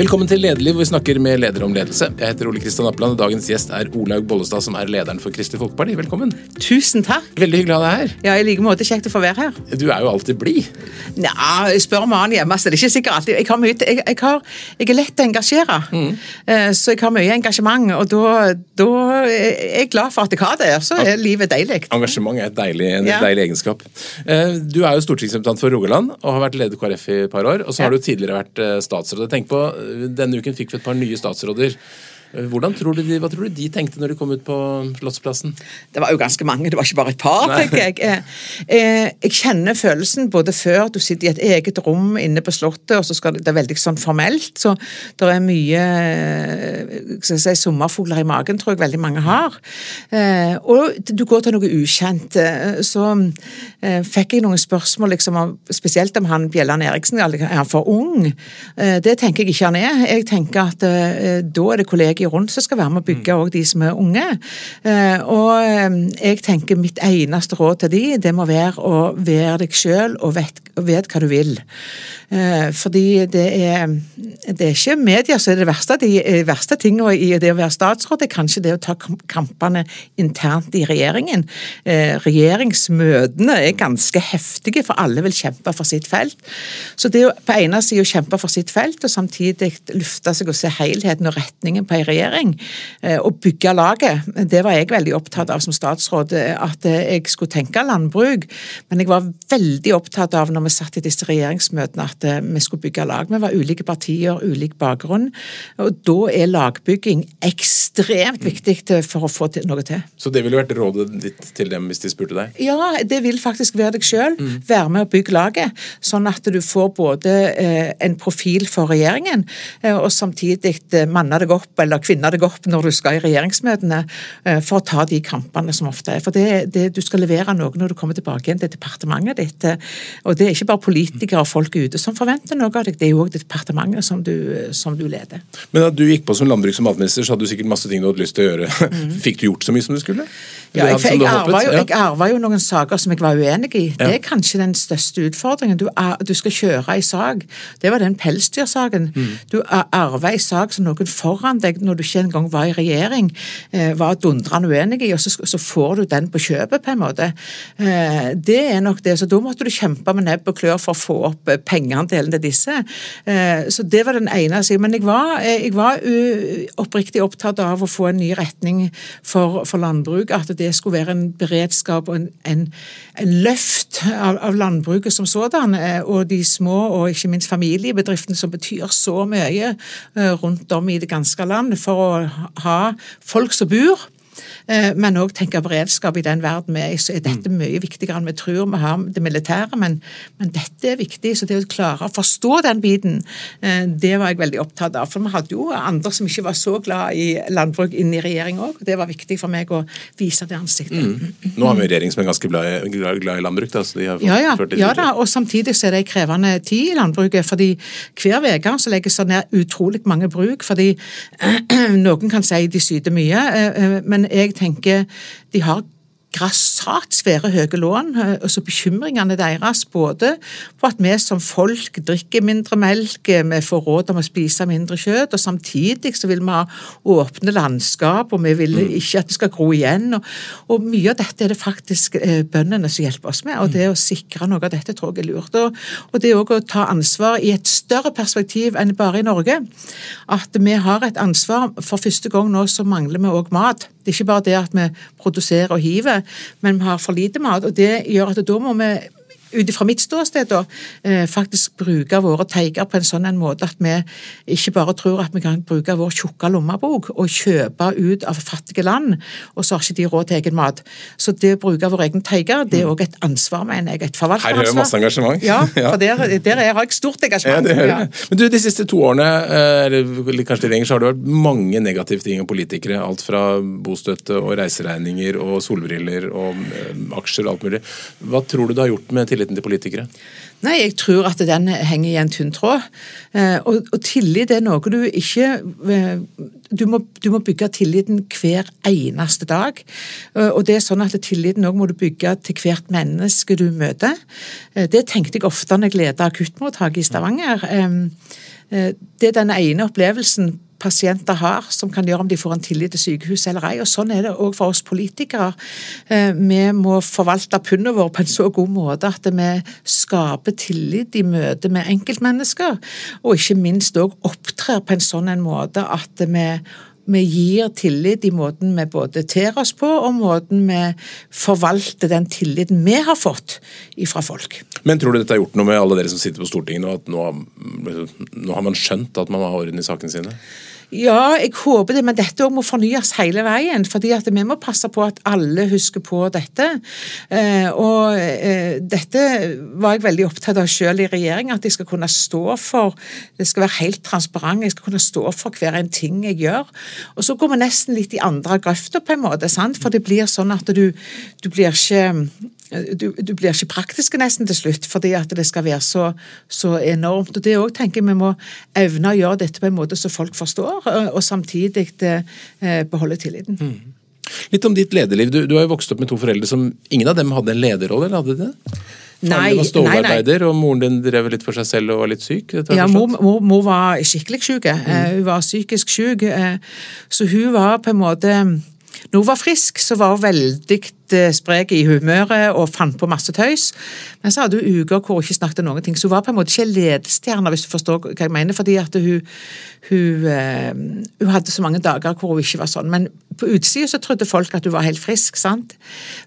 Velkommen til Lederliv, hvor vi snakker med ledere om ledelse. Jeg heter Ole Kristian Appeland, og dagens gjest er Olaug Bollestad, som er lederen for Kristelig Folkeparti. Velkommen. Tusen takk. Veldig hyggelig å ha deg her. Ja, I like måte kjekt å få være her. Du er jo alltid blid. Nja, spør om annen hjemme, så det er ikke sikkert alltid. Jeg, har mye, jeg, jeg, har, jeg er lett å engasjere, mm. så jeg har mye engasjement. Og da, da er jeg glad for at jeg har det, så er livet deilig. Engasjement er et deilig, en ja. deilig egenskap. Eh, du er jo stortingsrepresentant for Rogaland og har vært leder KrF i et par år. Og så har ja. du tidligere vært eh, statsråd. Tenk på denne uken fikk vi et par nye statsråder. Hvordan tror du de, Hva tror du de tenkte når de kom ut på Slottsplassen? Det var jo ganske mange, det var ikke bare et par, tenker jeg. Eh, eh, jeg kjenner følelsen både før du sitter i et eget rom inne på Slottet, og så skal det, det er veldig sånn formelt. Så det er mye eh, skal si, sommerfugler i magen, tror jeg veldig mange har. Og du går til noe ukjent. Så fikk jeg noen spørsmål, liksom, spesielt om han Bjelland Eriksen. Er han for ung? Det tenker jeg ikke han er. Jeg tenker at da er det kolleger rundt som skal være med å bygge òg de som er unge. Eh, og eh, jeg tenker mitt eneste råd til de, det må være å være deg sjøl og vet, vet, hva du vil. Eh, fordi det er, det er ikke media som er det verste. De verste tingene i det å være statsråd er kanskje det å ta kampene internt i regjeringen. Regjeringsmøtene er ganske heftige, for alle vil kjempe for sitt felt. Så det å på ene siden å kjempe for sitt felt, og samtidig lufte seg og se helheten og retningen på en regjering og eh, bygge laget. Det var jeg veldig opptatt av som statsråd, eh, at jeg skulle tenke landbruk. Men jeg var veldig opptatt av når vi satt i disse regjeringsmøtene at eh, vi skulle bygge lag. Vi var ulike partier, ulik bakgrunn. Og da er lagbygging ekstremt viktig for å få noe til. Så det ville vært rådet ditt til dem hvis de spurte deg? Ja, det vil faktisk være deg sjøl. Mm. Være med å bygge laget. Sånn at du får både en profil for regjeringen, og samtidig manne deg opp eller kvinne deg opp når du skal i regjeringsmøtene, eh, for å ta de kampene som ofte er. For det, det, Du skal levere noe når du kommer tilbake igjen til departementet ditt. Eh, og det er ikke bare politikere og folk ute som forventer noe av deg, det er jo òg departementet som du, som du, leder. Men da du gikk på som landbruks- og matminister, så hadde du sikkert masse ting du hadde lyst til å gjøre. Mm. Fikk du gjort så mye som du skulle? Ja, jeg, jeg, arva jo, jeg arva jo noen saker som jeg var uenig i. Det er kanskje den største utfordringen. Du, du skal kjøre ei sak. Det var den pelsdyrsaken. Mm. Du arva ei sak som noen foran deg når du ikke engang var i regjering, eh, var dundrende uenig i, og så, får du den på kjøpet, på en måte. Eh, det er nok det. Så da måtte du kjempe med nebb og klør for å få opp eh, pengeandelen til disse. Så det var den ene siden. Men jeg var, jeg var oppriktig opptatt av å få en ny retning for, for landbruk. At det skulle være en beredskap og en, en, en løft av, av, landbruket som sådan. Og de små og ikke minst familiebedriftene som betyr så mye rundt om i det ganske land for å ha folk som bor men òg tenke beredskap i den verden vi er i, så er dette mm. mye viktigere enn vi tror. Vi har det militære, men, men, dette er viktig. Så det å klare å forstå den biten, eh, det var jeg veldig opptatt av. For vi hadde jo andre som ikke var så glad i landbruk inn i regjering òg. Det var viktig for meg å vise det ansiktet. Mm. Nå har vi en regjering som er ganske glad i, glad i landbruk. Da, ja, ja, ja da, og samtidig så er det en krevende tid i landbruket. fordi hver uke så legges det ned utrolig mange bruk. fordi noen kan si de syter mye, eh, men jeg tenker de har grassat svære høye lån. Eh, og så Bekymringene deres både på at vi som folk drikker mindre melk, eh, vi får råd om å spise mindre kjøtt, og samtidig så vil vi ha åpne landskap, og vi vil mm. ikke at det skal gro igjen. Og, og Mye av dette er det faktisk eh, bøndene som hjelper oss med, og det å sikre noe av dette tror jeg er lurt. Og, og det òg å ta ansvar i et større perspektiv enn bare i Norge. At vi har et ansvar. For første gang nå så mangler vi òg mat. Det er ikke bare det at vi produserer og hiver, men vi har for lite mat. og Det gjør at da må vi ut fra mitt ståsted da, eh, faktisk bruke våre teiger på en sånn en måte at vi ikke bare tror at vi kan bruke vår tjukke lommebok og kjøpe ut av fattige land, og så har ikke de råd til egen mat. Så det å bruke våre egne teiger, det er òg et ansvar, mener jeg. Et forvalteransvar. Her hører masse engasjement. Ja, for der, der har jeg stort engasjement. Ja, det hører ja. Men du, De siste to årene, eh, eller kanskje lenger, så har det vært mange negative ting om politikere. Alt fra bostøtte og reiseregninger og solbriller og eh, aksjer og alt mulig. Hva tror du det har gjort med tilliten tilliten til politikere? Nei, jeg tror at den henger i en tynn tråd. Eh, og, og, tillit er noe du ikke eh, du må, du må, bygge tilliten hver eneste dag. Eh, og det er sånn at tilliten òg må du bygge til hvert menneske du møter. Det tenkte jeg ofte når jeg ledet akuttmottaket i Stavanger. Det er den ene opplevelsen pasienter har, som kan gjøre om de får en tillit til sykehuset eller ei. Og Sånn er det òg for oss politikere. Eh, vi må forvalte pundet vårt på en så god måte at vi skaper tillit i møte med enkeltmennesker, og ikke minst òg opptrer på en sånn en måte at vi vi gir tillit i måten vi både ter oss på, og måten vi forvalter den tilliten vi har fått fra folk. Men tror du dette har gjort noe med alle dere som sitter på Stortinget, og at nå, nå har man skjønt at man har ha orden i sakene sine? Ja, jeg håper det, men dette må fornyes hele veien. fordi vi må passe på at alle husker på dette. Eh, og eh, dette var jeg veldig opptatt av selv i regjering, at jeg skal kunne stå for Det skal være helt transparent, jeg skal kunne stå for hver en ting jeg gjør. Og så går vi nesten litt i andre grøfter, på en måte, sant? for det blir sånn at du, du blir ikke du, du, blir ikke praktisk nesten til slutt, fordi at det skal være så, så enormt. Og Det òg tenker jeg vi må evne å gjøre dette på en måte så folk forstår, og samtidig eh, beholde tilliten. Mm. Litt om ditt lederliv. Du, du, har jo vokst opp med to foreldre som ingen av dem hadde en lederrolle, eller hadde de det? Faren var stålarbeider, og moren din drev litt for seg selv og var litt syk? Ja, mor, mor, mor, var skikkelig syk. Mm. Uh, hun var psykisk syk. Uh, så hun var på en måte når hun var frisk, så var hun veldig Eh, sprek i humøret og fant på masse tøys. Men så hadde hun uker hvor hun ikke snakket noen ting. Så hun var på en måte ikke ledestjerne, hvis du forstår hva jeg mener. fordi at hun, hun, uh, hun, hadde så mange dager hvor hun ikke var sånn. Men på utsida så trodde folk at hun var helt frisk. sant?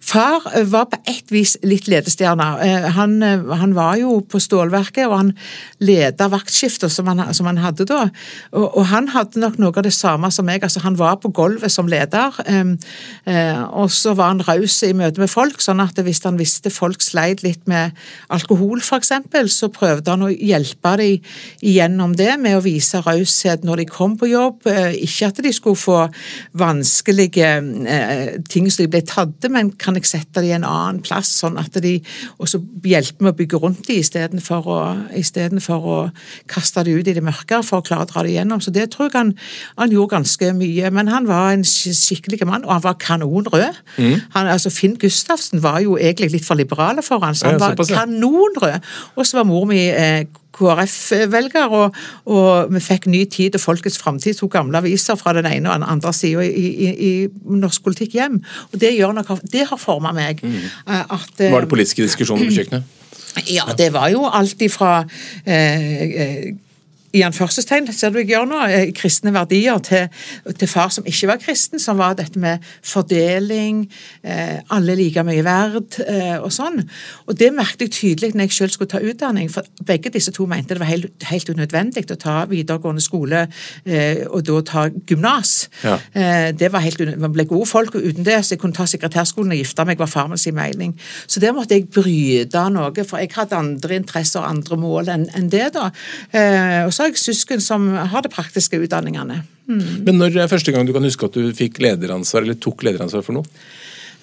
Far uh, var på ett vis litt ledestjerne. Han, han, var jo på stålverket, og han leda vaktskifta som, som, han hadde da. Og, og, han hadde nok noe av det samme som meg. altså Han var på gulvet som leder, og så var han raus raus i møte med folk. sånn at hvis han visste folk sleit litt med alkohol f.eks., så prøvde han å hjelpe dem igjennom det med å vise raushet når de kom på jobb. Eh, ikke at de skulle få vanskelige eh, ting som de ble tatt, men kan jeg sette dem i en annen plass, sånn at de også hjelper med å bygge rundt dem istedenfor å, for å kaste dem ut i det mørke for å klare å dra det igjennom. Så det tror jeg han, han gjorde ganske mye. Men han var en skikkelig mann, og han var kanonrød. Mm. Han, altså, altså Finn Gustavsen var jo egentlig litt for liberale for han, så han var kanonrød. Og så var mor mi eh, KrF-velger, og, og, vi fikk ny tid og Folkets Framtid to gamle aviser fra den ene og den andre sida i, i, i, norsk politikk hjem. Og Det, nok, det har forma meg. Mm. Eh, at, var det politiske diskusjoner på kjøkkenet? Ja, det var jo alt ifra eh, eh i anførselstegn, ser du jeg gjør nå, eh, kristne verdier til, til, far som ikke var kristen, som var dette med fordeling, eh, alle like mye verd eh, og sånn. Og det merket jeg tydelig når jeg selv skulle ta utdanning, for begge disse to mente det var helt, helt unødvendig å ta videregående skole eh, og da ta gymnas. Ja. Eh, det var helt Man ble gode folk uten det, så jeg kunne ta sekretærskolen og gifte meg, var farmen sin mening. Så der måtte jeg bryte noe, for jeg hadde andre interesser og andre mål enn en det. da. Eh, og så jeg søsken som har de praktiske utdanningene. Mm. Men når er første gang du kan huske at du fikk lederansvar, eller tok lederansvar for noe?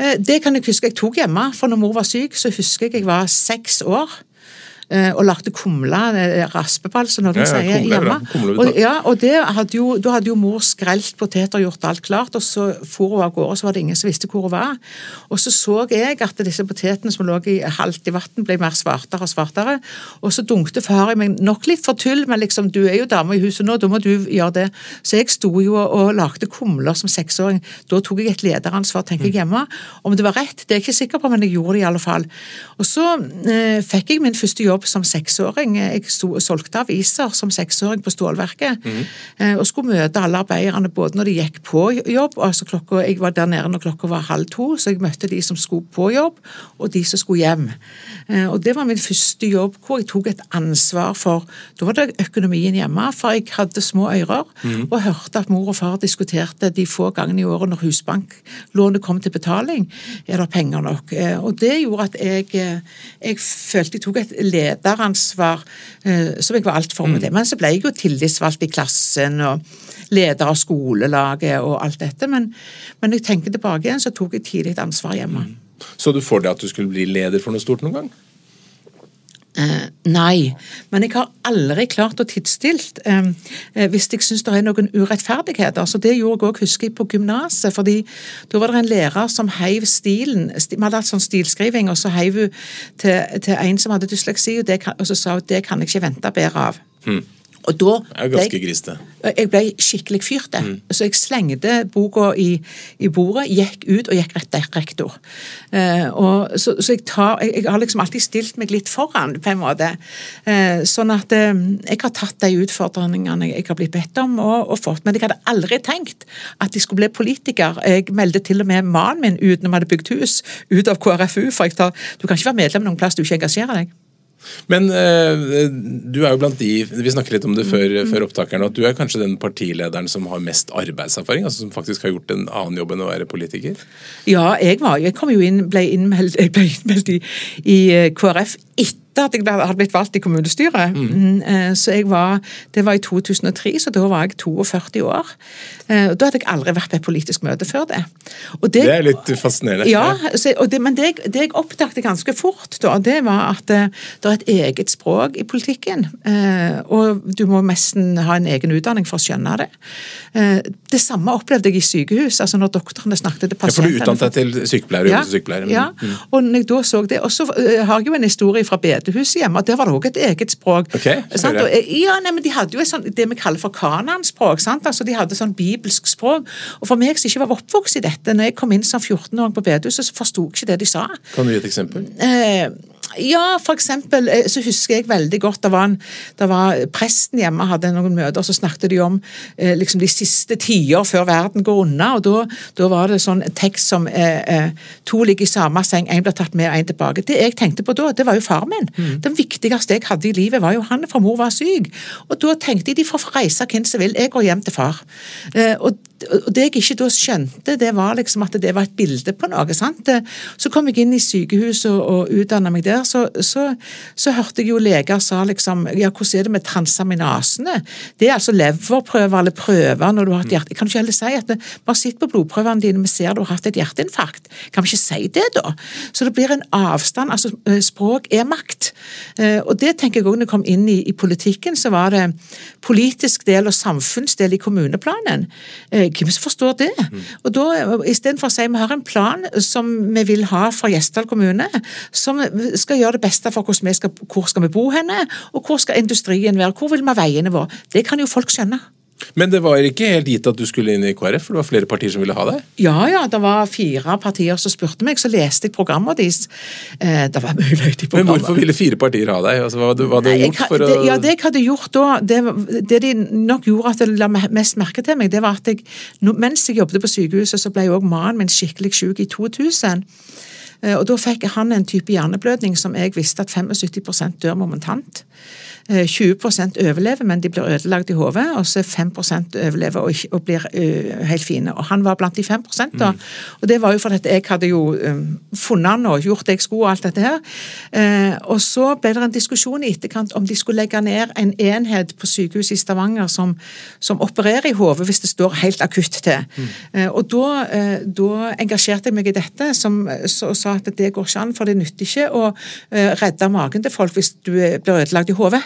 Eh, det kan jeg huske jeg tok hjemme, for når mor var syk, så husker jeg jeg var seks år. Eh, og lagde kumle, raspeball, som noen ja, ja, sier hjemme. Og, ja, og hadde jo, Da hadde jo mor skrelt poteter og gjort alt klart, og så for hun av gårde, så var det ingen som visste hvor hun var. Og så så jeg at disse potetene som lå i halvt i vann, ble mer svartere og svartere. Og så dunkte far i meg nok litt for tull, men liksom, du er jo dame i huset nå, da må du gjøre det. Så jeg sto jo og, og lagde kumler som seksåring. Da tok jeg et lederansvar, tenker jeg mm. hjemme. Om det var rett, det er jeg ikke sikker på, men jeg gjorde det i alle fall. Og så eh, fikk jeg min første jobb jobb som seksåring. Jeg solgte aviser som seksåring på stålverket. Mm. Og skulle møte alle arbeiderne både når de gikk på jobb altså klokka, Jeg var der nede når klokka var halv to, så jeg møtte de som skulle på jobb, og de som skulle hjem. Eh, og Det var min første jobb hvor jeg tok et ansvar for Da var det økonomien hjemme, for jeg hadde små ører mm. og hørte at mor og far diskuterte de få gangene i året når husbanklånet kom til betaling. Er det penger nok? Eh, og Det gjorde at jeg, jeg følte jeg tok et leder lederansvar eh, som jeg var altfor med det. Men så ble jeg jo tillitsvalgt i klassen og leder av skolelaget og alt dette. Men, men når jeg tenker tilbake igjen, så tok jeg tidlig ansvar hjemme. Så du for deg at du skulle bli leder for noe stort noen gang? Nei, men jeg har aldri klart å tidsstilt eh, hvis jeg syns det er noen urettferdigheter. Så Det gjorde jeg òg, husker jeg, på gymnaset. fordi Da var det en lærer som heiv stilen Vi hadde hatt sånn stilskriving, og så heiv hun til, til, en som hadde dysleksi, og, kan, og så sa hun det kan jeg ikke vente bedre av. Hmm. Og da det er ganske griste. Jeg ble skikkelig fyrt. Mm. Så jeg slengte boka i, i, bordet, gikk ut og gikk rett til rektor. Eh, og, så, så jeg, tar, jeg, jeg, har liksom alltid stilt meg litt foran, på en måte. Eh, sånn at eh, jeg har tatt de utfordringene jeg har blitt bedt om og, og, fått. Men jeg hadde aldri tenkt at jeg skulle bli politiker. Jeg meldte til og med mannen min ut når vi hadde bygd hus, ut av KrFU. For jeg tar, du kan ikke være medlem noen plass du ikke engasjerer deg. Men eh, du er jo blant de Vi snakket litt om det før, mm. før opptakerne, at du er kanskje den partilederen som har mest arbeidserfaring? altså Som faktisk har gjort en annen jobb enn å være politiker? Ja, jeg var Jeg kom jo inn, ble innmeldt, ble innmeldt i, i eh, KrF etter etter at jeg hadde blitt valgt i kommunestyret. Mm. mm eh, så jeg var, Det var i 2003, så da var jeg 42 år. Eh, da hadde jeg aldri vært på et politisk møte før det. det, det er litt fascinerende. Ja, så, det, men det, det jeg oppdaget ganske fort, da, det var at det, eh, det er et eget språk i politikken. Og du må nesten ha en egen utdanning for å skjønne det. Det samme opplevde jeg i sykehus, altså når doktorene snakket til pasientene. Ja, For du utdannet deg til sykepleier ja, sykepleier? Ja, mm. og når jeg da så det, og så har jeg jo en historie fra BD bedehuset hjemme, og der var det òg et eget språk. Okay, og, ja, nei, men De hadde jo sånt, det vi kaller for kananspråk. Altså, de hadde sånn bibelsk språk. Og For meg som ikke var oppvokst i dette, når jeg kom inn som 14-åring på bedehuset, så forsto jeg ikke det de sa. Kan du gi et eksempel? Eh, ja, for eksempel eh, så husker jeg veldig godt det var, en, det var Presten hjemme hadde noen møter, så snakket de om eh, liksom de siste tider før verden går unna. og Da, da var det sånn tekst som eh, eh, to ligger i samme seng, én blir tatt med og én tilbake. Det jeg tenkte på da, det var jo far min. Mm. Den viktigste jeg hadde i livet, var jo han, for mor var syk. Og da tenkte jeg de får reise hvem som vil, jeg går hjem til far. Eh, og Det jeg ikke da skjønte, det var liksom at det var et bilde på noe. sant? Så kom jeg inn i sykehuset og, og utdanna meg der, så, så, så, hørte jeg jo leger sa liksom ja, hvordan er det med transaminasene? Det er altså leverprøver eller prøver når du har et hjerte... Kan du ikke heller si at bare sitt på blodprøvene dine, vi ser du har hatt et hjerteinfarkt. Kan vi ikke si det, da? Så det blir en avstand. altså Språk er makt. Og det tenker jeg òg når jeg kom inn i, i politikken, så var det politisk del og samfunnsdel i kommuneplanen hvem som forstår det? Mm. Og da, Istedenfor å si vi har en plan som vi vil ha for Gjesdal kommune, som skal gjøre det beste for hvordan vi skal, hvor skal vi bo henne, og hvor skal industrien være, hvor vil vi ha veiene våre. Det kan jo folk skjønne. Men det var ikke helt gitt at du skulle inn i KrF, for det var flere partier som ville ha deg? Ja, ja, det var fire partier som spurte meg, så leste jeg programmet deres. Eh, det var mye løyt i programmet. Men hvorfor ville fire partier ha deg? Altså, hva hadde du gjort for å Ja, Det jeg hadde gjort da, det, det, de nok gjorde at det la mest merke til meg, det var at jeg, mens jeg jobbet på sykehuset, så ble òg mannen min skikkelig syk i 2000. Eh, og Da fikk han en type hjerneblødning som jeg visste at 75% dør momentant. 20 eh, overlever, men de blir ødelagt i hodet, og så 5 overlever og, og blir uh, helt fine. Og Han var blant de 5 da. Mm. Og Det var jo fordi jeg hadde jo um, funnet han og gjort det jeg skulle og alt dette her. Uh, og Så ble det en diskusjon i etterkant om de skulle legge ned en enhet på sykehuset i Stavanger som, som opererer i hodet hvis det står helt akutt til. Mm. Uh, og da, da, engasjerte jeg meg i dette som, så, og sa at det går ikke an, for det nytter ikke å redde magen til folk hvis du blir ødelagt i hodet.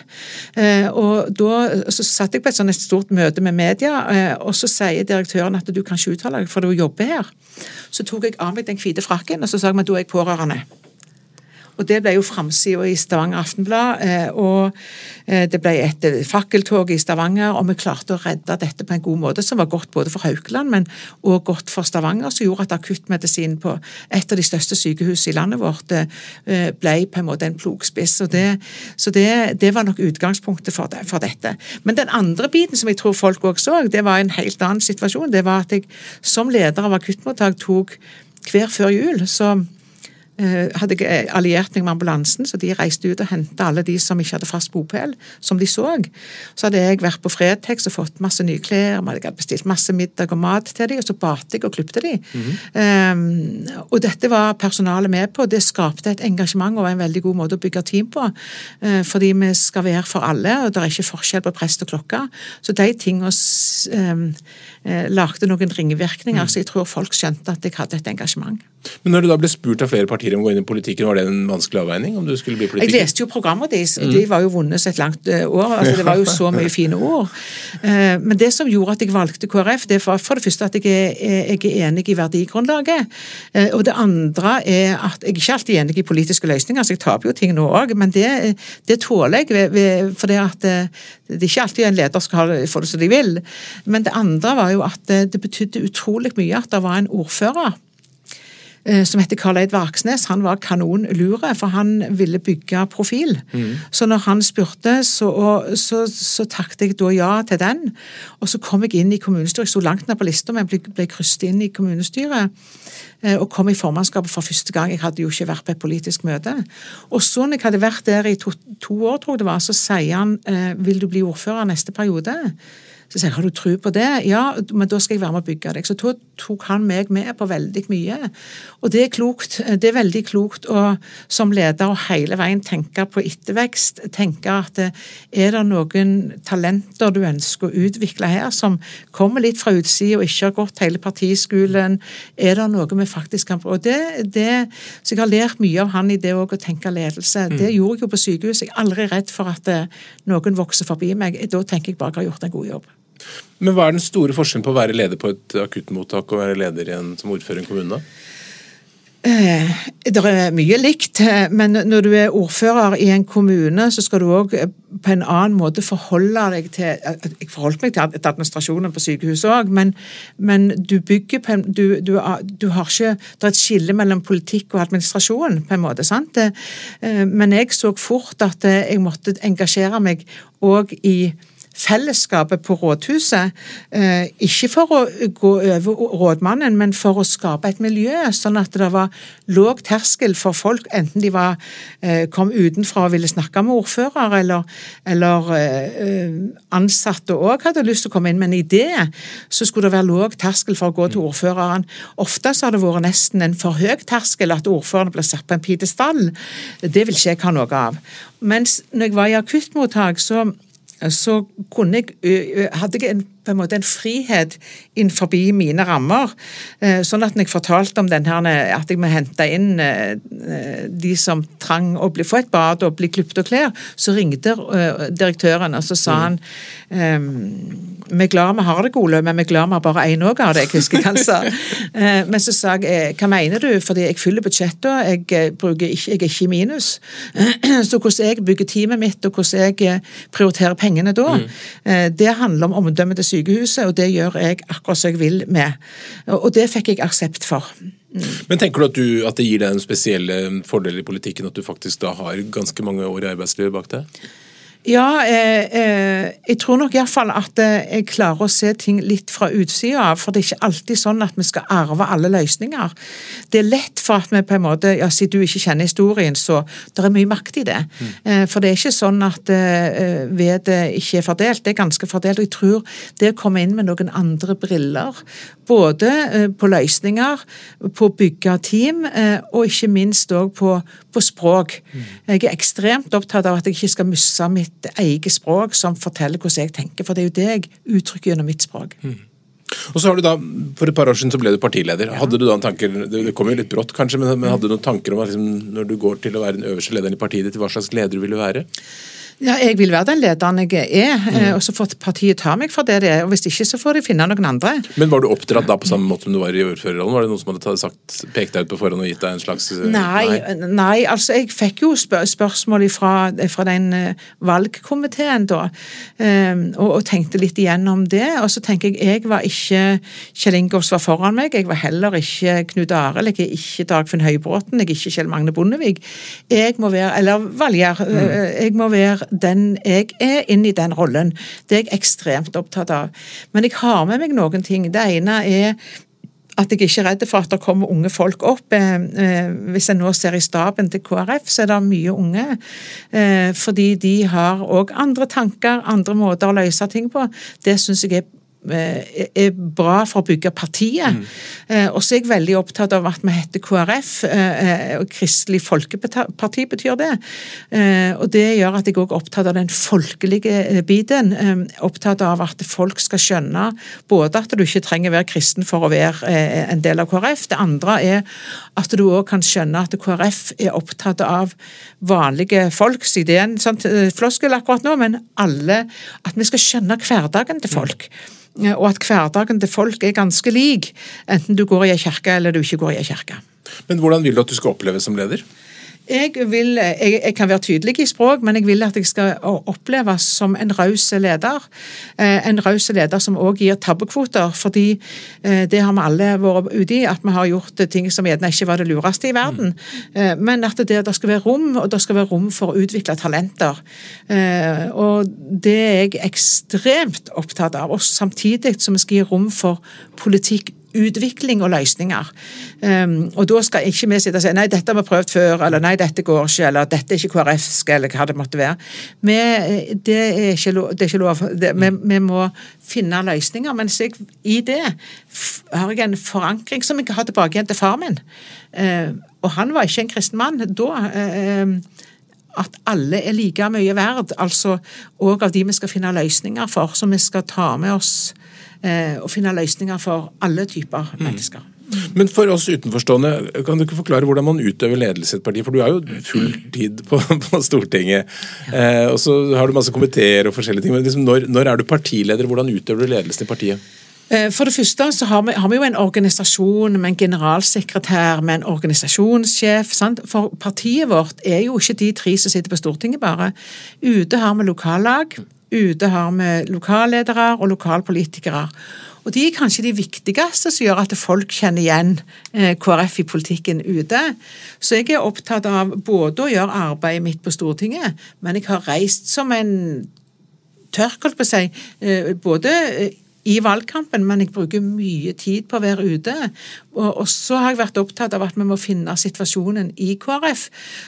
Eh, og da så satt jeg på et sånt stort møte med media, eh, og så sier direktøren at du kan ikke uttale deg, for du jobber her. Så tok jeg av meg den hvite frakken, og så sa jeg at da er jeg pårørende. Og Det ble jo framsida i Stavanger Aftenblad, eh, og eh, det ble et eh, fakkeltog i Stavanger, og vi klarte å redde dette på en god måte, som var godt både for Haukeland, men også godt for Stavanger, som gjorde at akuttmedisin på et av de største sykehusene i landet vårt ble på en måte en plogspiss. og det, Så det, det, var nok utgangspunktet for, det, for, dette. Men den andre biten som jeg tror folk også så, det var en helt annen situasjon. Det var at jeg som leder av akuttmottak tok hver før jul så hadde jeg alliert meg med ambulansen, så de reiste ut og hentet alle de som ikke hadde fast bopel, som de så. Så hadde jeg vært på Fretex og fått masse nye klær, jeg hadde bestilt masse middag og mat til dem, og så badet jeg og klipte dem. Mm -hmm. um, og dette var personalet med på. Det skapte et engasjement og en veldig god måte å bygge team på. Uh, fordi vi skal være for alle, og det er ikke forskjell på prest og klokke. Så de tingene um, uh, lagde noen ringvirkninger, mm. så jeg tror folk skjønte at jeg hadde et engasjement. Men når du da ble spurt av flere partier om å gå inn i politikken, var det en vanskelig avveining? om du skulle bli politiker? Jeg leste jo programmet deres, mm. de var jo vunnet et langt eh, år. altså Det var jo så mye fine ord. Eh, men det som gjorde at jeg valgte KrF, det var for det første at jeg er, jeg er enig i verdigrunnlaget. Eh, og det andre er at jeg er ikke alltid enig i politiske løsninger, så jeg taper jo ting nå òg. Men det, det, tåler jeg, for det at det er ikke alltid en leder skal få det som de vil. Men det andre var jo at det betydde utrolig mye at det var en ordfører som heter Karl Eid Vaksnes, han var kanonlure, for han ville bygge profil. Mm. Så når han spurte, så, så, så takket jeg da ja til den. Og så kom jeg inn i kommunestyret. Jeg sto langt ned på lista, men ble, ble krysset inn i kommunestyret. Eh, og kom i formannskapet for første gang. Jeg hadde jo ikke vært på et politisk møte. Og så når jeg hadde vært der i to, to år, tror jeg det var, så sier han eh, vil du bli ordfører neste periode. Så sier jeg har du tro på det? Ja, men da skal jeg være med å bygge deg. Så da tok han meg med på veldig mye. Og det er klokt. Det er veldig klokt å som leder å hele veien tenke på ettervekst. Tenke at eh, er det noen talenter du ønsker å utvikle her, som kommer litt fra utsida og ikke har gått hele partiskolen? Er det noe vi faktisk kan Og det, det, Så jeg har lært mye av han i det å tenke ledelse. Mm. Det gjorde jeg jo på sykehuset. Jeg er aldri redd for at eh, noen vokser forbi meg. Da tenker jeg bare at jeg har gjort en god jobb. Men Hva er den store forskjellen på å være leder på et akuttmottak og være leder en, som ordfører i en kommune? Eh, det er mye likt, eh, men når du er ordfører i en kommune, så skal du òg eh, på en annen måte forholde deg til Jeg forholdt meg til administrasjonen på sykehuset òg, men, men, du bygger på en du, du, du, har ikke Det er et skille mellom politikk og administrasjon, på en måte. sant? Men jeg så fort at jeg måtte engasjere meg òg i fellesskapet på rådhuset. Eh, ikke for å gå over rådmannen, men for å skape et miljø, sånn at det var låg terskel for folk, enten de var, eh, kom utenfra og ville snakke med ordfører, eller, eller eh, ansatte òg hadde lyst til å komme inn med en idé, så skulle det være låg terskel for å gå til ordføreren. Ofte så har det vært nesten en for høy terskel at ordføreren blir satt på en pidestall. Det vil ikke jeg ha noe av. Mens når jeg var i akuttmottak, så så jeg, hadde jeg en på en måte en frihet innenfor mine rammer. Eh, sånn at når jeg fortalte om den her, at jeg må hente inn eh, de som trang å bli, få et bad og bli klippet og klær, så ringte eh, direktøren og så sa han ehm, vi er glad vi har det, Gole, men vi er glad vi har bare én òg av det. jeg husker han sa. Men så sa jeg hva mener du, fordi jeg fyller budsjettet, jeg, bruker ikke, jeg er ikke i minus. Så hvordan jeg bygger teamet mitt, og hvordan jeg prioriterer pengene da, mm. det handler om omdømmet til sykehuset, og det gjør jeg akkurat som jeg vil med. Og det fikk jeg aksept for. Men tenker du at, du at, det gir deg en spesiell fordel i politikken at du faktisk da har ganske mange år i arbeidslivet bak deg? Ja, eh, eh, jeg tror nok iallfall at eh, jeg klarer å se ting litt fra utsida av. For det er ikke alltid sånn at vi skal arve alle løsninger. Det er lett for at vi på en måte ja, Siden du ikke kjenner historien, så det er mye makt i det. Mm. Eh, for det er ikke sånn at eh, vedet ikke er fordelt. Det er ganske fordelt. Og jeg tror det å komme inn med noen andre briller, både eh, på løsninger, på å bygge team, og ikke minst òg på, på, språk. Mm. Jeg er ekstremt opptatt av at jeg ikke skal miste mitt et eget språk som forteller hvordan jeg tenker. For det er jo det jeg uttrykker gjennom mitt språk. Mm. Og så har du da, For et par år siden så ble du partileder. Ja. Hadde du da en tanker, Det kom jo litt brått, kanskje, men, men hadde du noen tanker om at liksom, når du går til å være den øverste lederen i partiet ditt, hva slags leder du ville være? Ja, Jeg vil være den lederen jeg er, mm. Eh, og så får partiet ta meg for det det er. og Hvis ikke, så får de finne noen andre. Men Var du oppdratt da på samme måte som du var i ordførerrollen? Var det noen som hadde sagt, pekt deg ut på forhånd og gitt deg en slags eh, Nei, nei, nei altså jeg fikk jo spør spørsmål fra, fra den uh, valgkomiteen da, um, og, og, tenkte litt igjennom det. Og så tenker jeg jeg var ikke Kjell Ingolf var foran meg, jeg var heller ikke Knut Arild, jeg er ikke Dagfinn Høybråten, jeg er ikke Kjell Magne Bondevik. Jeg må være, eller Valgjerd, mm. jeg må være den jeg er, inn i den rollen. Det er jeg ekstremt opptatt av. Men jeg har med meg noen ting. Det ene er at jeg ikke er redd for at det kommer unge folk opp. Eh, eh, hvis jeg nå ser i staben til KrF, så er det mye unge. Eh, fordi de har òg andre tanker, andre måter å løse ting på. Det syns jeg er er bra for å bygge partiet. Mm. Og så er jeg veldig opptatt av at vi heter KrF, og Kristelig Folkeparti betyr det. Og det gjør at jeg òg er opptatt av den folkelige biten. Opptatt av at folk skal skjønne både at du ikke trenger å være kristen for å være en del av KrF. Det andre er at du òg kan skjønne at KrF er opptatt av vanlige folks idé. en sånn floskel akkurat nå, men alle At vi skal skjønne hverdagen til folk. Og at hverdagen til folk er ganske lik, enten du går i ei kirke eller du ikke går i ei kirke. Men hvordan vil du at du skal oppleves som leder? Jeg, vil, jeg, jeg, kan være tydelig i språk, men jeg vil at jeg skal oppleves som en raus leder. Eh, en raus leder som også gir tabbekvoter, fordi eh, det har vi alle vært ute i. At vi har gjort ting som gjerne ikke var det lureste i verden. Mm. Men at det, det, skal være rom, og det skal være rom for å utvikle talenter. Og det er jeg ekstremt opptatt av. Og samtidig som vi skal gi rom for politikk utvikling og løsninger. Um, og da skal ikke vi sitte og si nei, dette har vi prøvd før, eller nei, dette går ikke, eller dette er ikke KrF-sk, eller hva det måtte være. Vi, det, er ikke lov. Er ikke lov. Det, vi, vi, må finne løsninger. Mens jeg, i det har jeg en forankring som jeg har tilbake igjen til far min. Uh, og han var ikke en kristen mann. Da uh, at alle er like mye verd, altså òg av de vi skal finne løsninger for, som vi skal ta med oss Eh, og finne løsninger for alle typer mm. mennesker. Men for oss utenforstående, kan du ikke forklare hvordan man utøver ledelse i et parti? For du er jo full tid på, på Stortinget, ja. eh, og så har du masse komiteer og forskjellige ting. Men liksom, når, når, er du partileder, hvordan utøver du ledelse i partiet? Eh, for det første så har vi, har vi, jo en organisasjon med en generalsekretær, med en organisasjonssjef. Sant? For partiet vårt er jo ikke de tre som sitter på Stortinget bare. Ute har vi lokallag, Ute har vi lokalledere og lokalpolitikere. Og De er kanskje de viktigste som gjør at folk kjenner igjen eh, KrF i politikken ute. Så jeg er opptatt av både å gjøre arbeidet mitt på Stortinget, men jeg har reist som en tørk, holdt på å si, eh, både i valgkampen, men jeg bruker mye tid på å være ute. Og, så har jeg vært opptatt av at vi må finne situasjonen i KrF.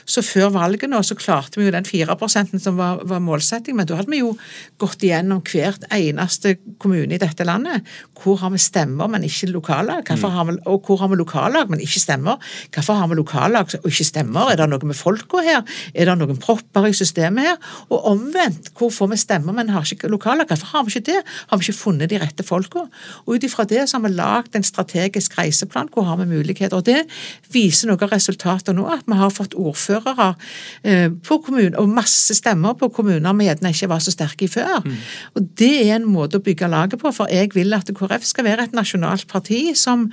Så før valget nå så klarte vi jo den 4% som var, var målsetting, men da hadde vi jo gått igjennom hvert eneste kommune i dette landet. Hvor har vi stemmer, men ikke lokallag? Mm. Vi, og hvor har vi lokallag, men ikke stemmer? Hvorfor har vi lokallag og ikke stemmer? Er det noe med folka her? Er det noen propper i systemet her? Og omvendt, hvor får vi stemmer, men har ikke lokallag? Hvorfor har vi ikke det? Har vi ikke funnet de rette folka. Og ut ifra det så har vi lagd en strategisk reiseplan hvor har vi muligheter. Og Det viser noen resultater nå, at vi har fått ordførere eh, på kommunen, og masse stemmer på kommuner vi gjerne ikke var så sterke i før. Mm. Og Det er en måte å bygge laget på, for jeg vil at KrF skal være et nasjonalt parti som